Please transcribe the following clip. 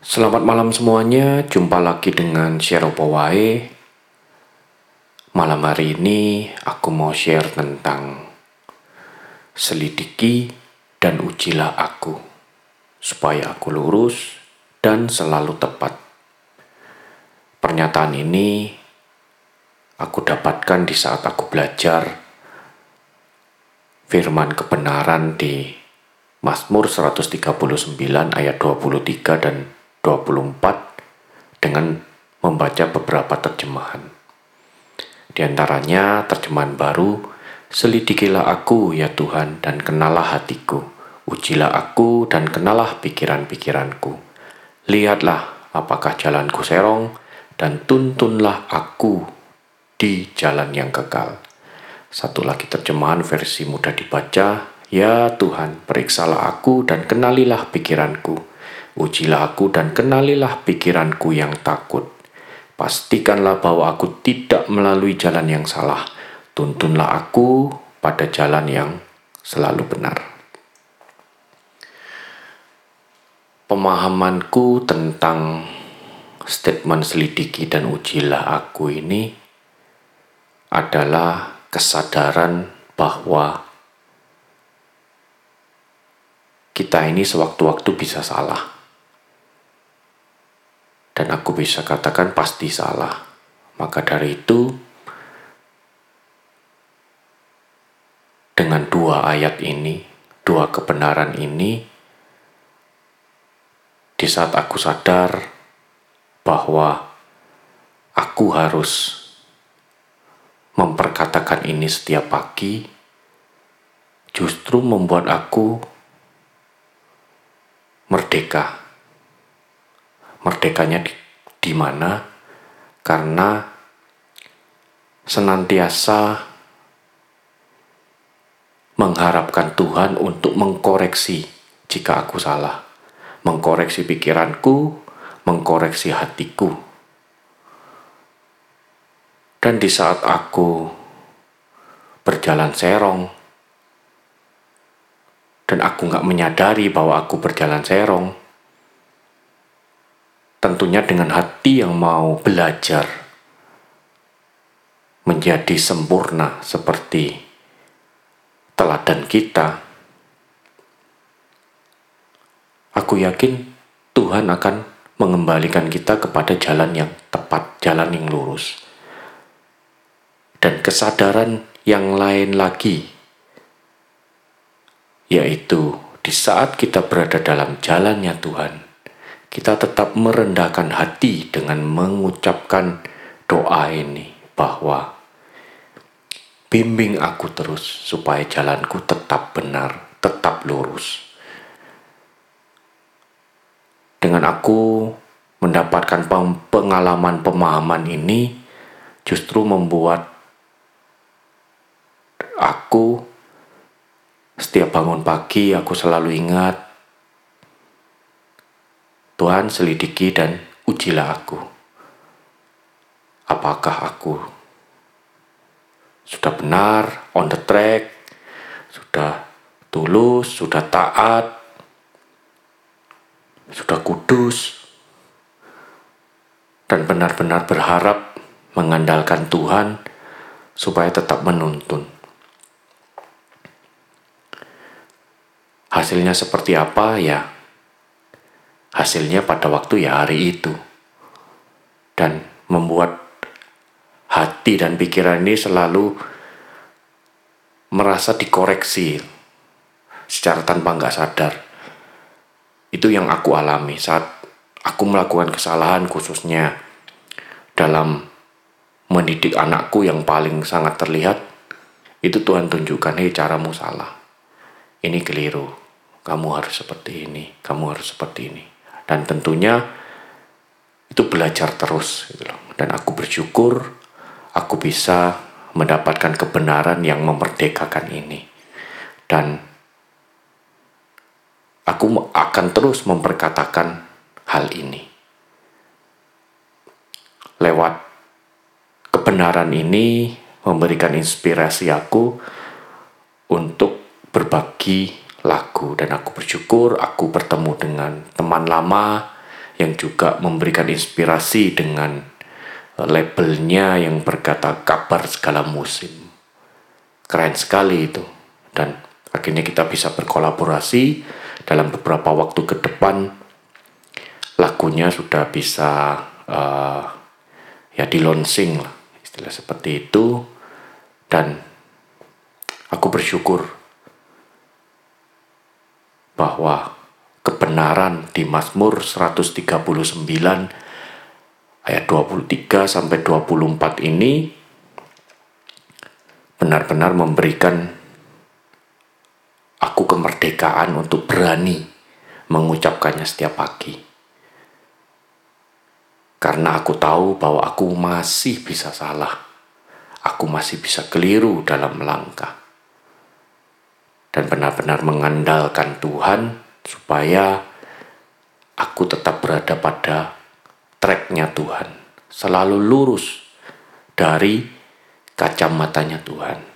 Selamat malam semuanya, jumpa lagi dengan Share. Malam hari ini aku mau share tentang selidiki dan ujilah aku supaya aku lurus dan selalu tepat. Pernyataan ini aku dapatkan di saat aku belajar firman kebenaran di Mazmur 139 ayat 23 dan 24 dengan membaca beberapa terjemahan. Di antaranya terjemahan baru, Selidikilah aku ya Tuhan dan kenalah hatiku. Ujilah aku dan kenalah pikiran-pikiranku. Lihatlah apakah jalanku serong dan tuntunlah aku di jalan yang kekal. Satu lagi terjemahan versi mudah dibaca, Ya Tuhan, periksalah aku dan kenalilah pikiranku Ujilah aku dan kenalilah pikiranku yang takut. Pastikanlah bahwa aku tidak melalui jalan yang salah. Tuntunlah aku pada jalan yang selalu benar. Pemahamanku tentang statement selidiki dan ujilah aku ini adalah kesadaran bahwa kita ini sewaktu-waktu bisa salah dan aku bisa katakan pasti salah. Maka dari itu, dengan dua ayat ini, dua kebenaran ini, di saat aku sadar bahwa aku harus memperkatakan ini setiap pagi, justru membuat aku merdeka merdekanya di, di mana karena senantiasa mengharapkan Tuhan untuk mengkoreksi jika aku salah, mengkoreksi pikiranku, mengkoreksi hatiku. Dan di saat aku berjalan serong, dan aku nggak menyadari bahwa aku berjalan serong, tentunya dengan hati yang mau belajar menjadi sempurna seperti teladan kita, aku yakin Tuhan akan mengembalikan kita kepada jalan yang tepat, jalan yang lurus, dan kesadaran yang lain lagi, yaitu di saat kita berada dalam jalannya Tuhan kita tetap merendahkan hati dengan mengucapkan doa ini bahwa bimbing aku terus supaya jalanku tetap benar, tetap lurus. Dengan aku mendapatkan pengalaman pemahaman ini justru membuat aku setiap bangun pagi aku selalu ingat Tuhan selidiki dan ujilah aku. Apakah aku sudah benar, on the track, sudah tulus, sudah taat, sudah kudus, dan benar-benar berharap mengandalkan Tuhan supaya tetap menuntun. Hasilnya seperti apa ya? Hasilnya pada waktu ya hari itu. Dan membuat hati dan pikiran ini selalu merasa dikoreksi secara tanpa nggak sadar. Itu yang aku alami saat aku melakukan kesalahan khususnya dalam mendidik anakku yang paling sangat terlihat itu Tuhan tunjukkan hei caramu salah. Ini keliru. Kamu harus seperti ini. Kamu harus seperti ini dan tentunya itu belajar terus gitu loh. dan aku bersyukur aku bisa mendapatkan kebenaran yang memerdekakan ini dan aku akan terus memperkatakan hal ini lewat kebenaran ini memberikan inspirasi aku untuk berbagi lagu dan aku bersyukur aku bertemu dengan teman lama yang juga memberikan inspirasi dengan eh, labelnya yang berkata kabar segala musim. Keren sekali itu. Dan akhirnya kita bisa berkolaborasi dalam beberapa waktu ke depan lagunya sudah bisa uh, ya di launching lah istilah seperti itu dan aku bersyukur bahwa kebenaran di Mazmur 139 ayat 23 sampai 24 ini benar-benar memberikan aku kemerdekaan untuk berani mengucapkannya setiap pagi. Karena aku tahu bahwa aku masih bisa salah. Aku masih bisa keliru dalam melangkah. Dan benar-benar mengandalkan Tuhan supaya aku tetap berada pada tracknya Tuhan. Selalu lurus dari kacamatanya Tuhan.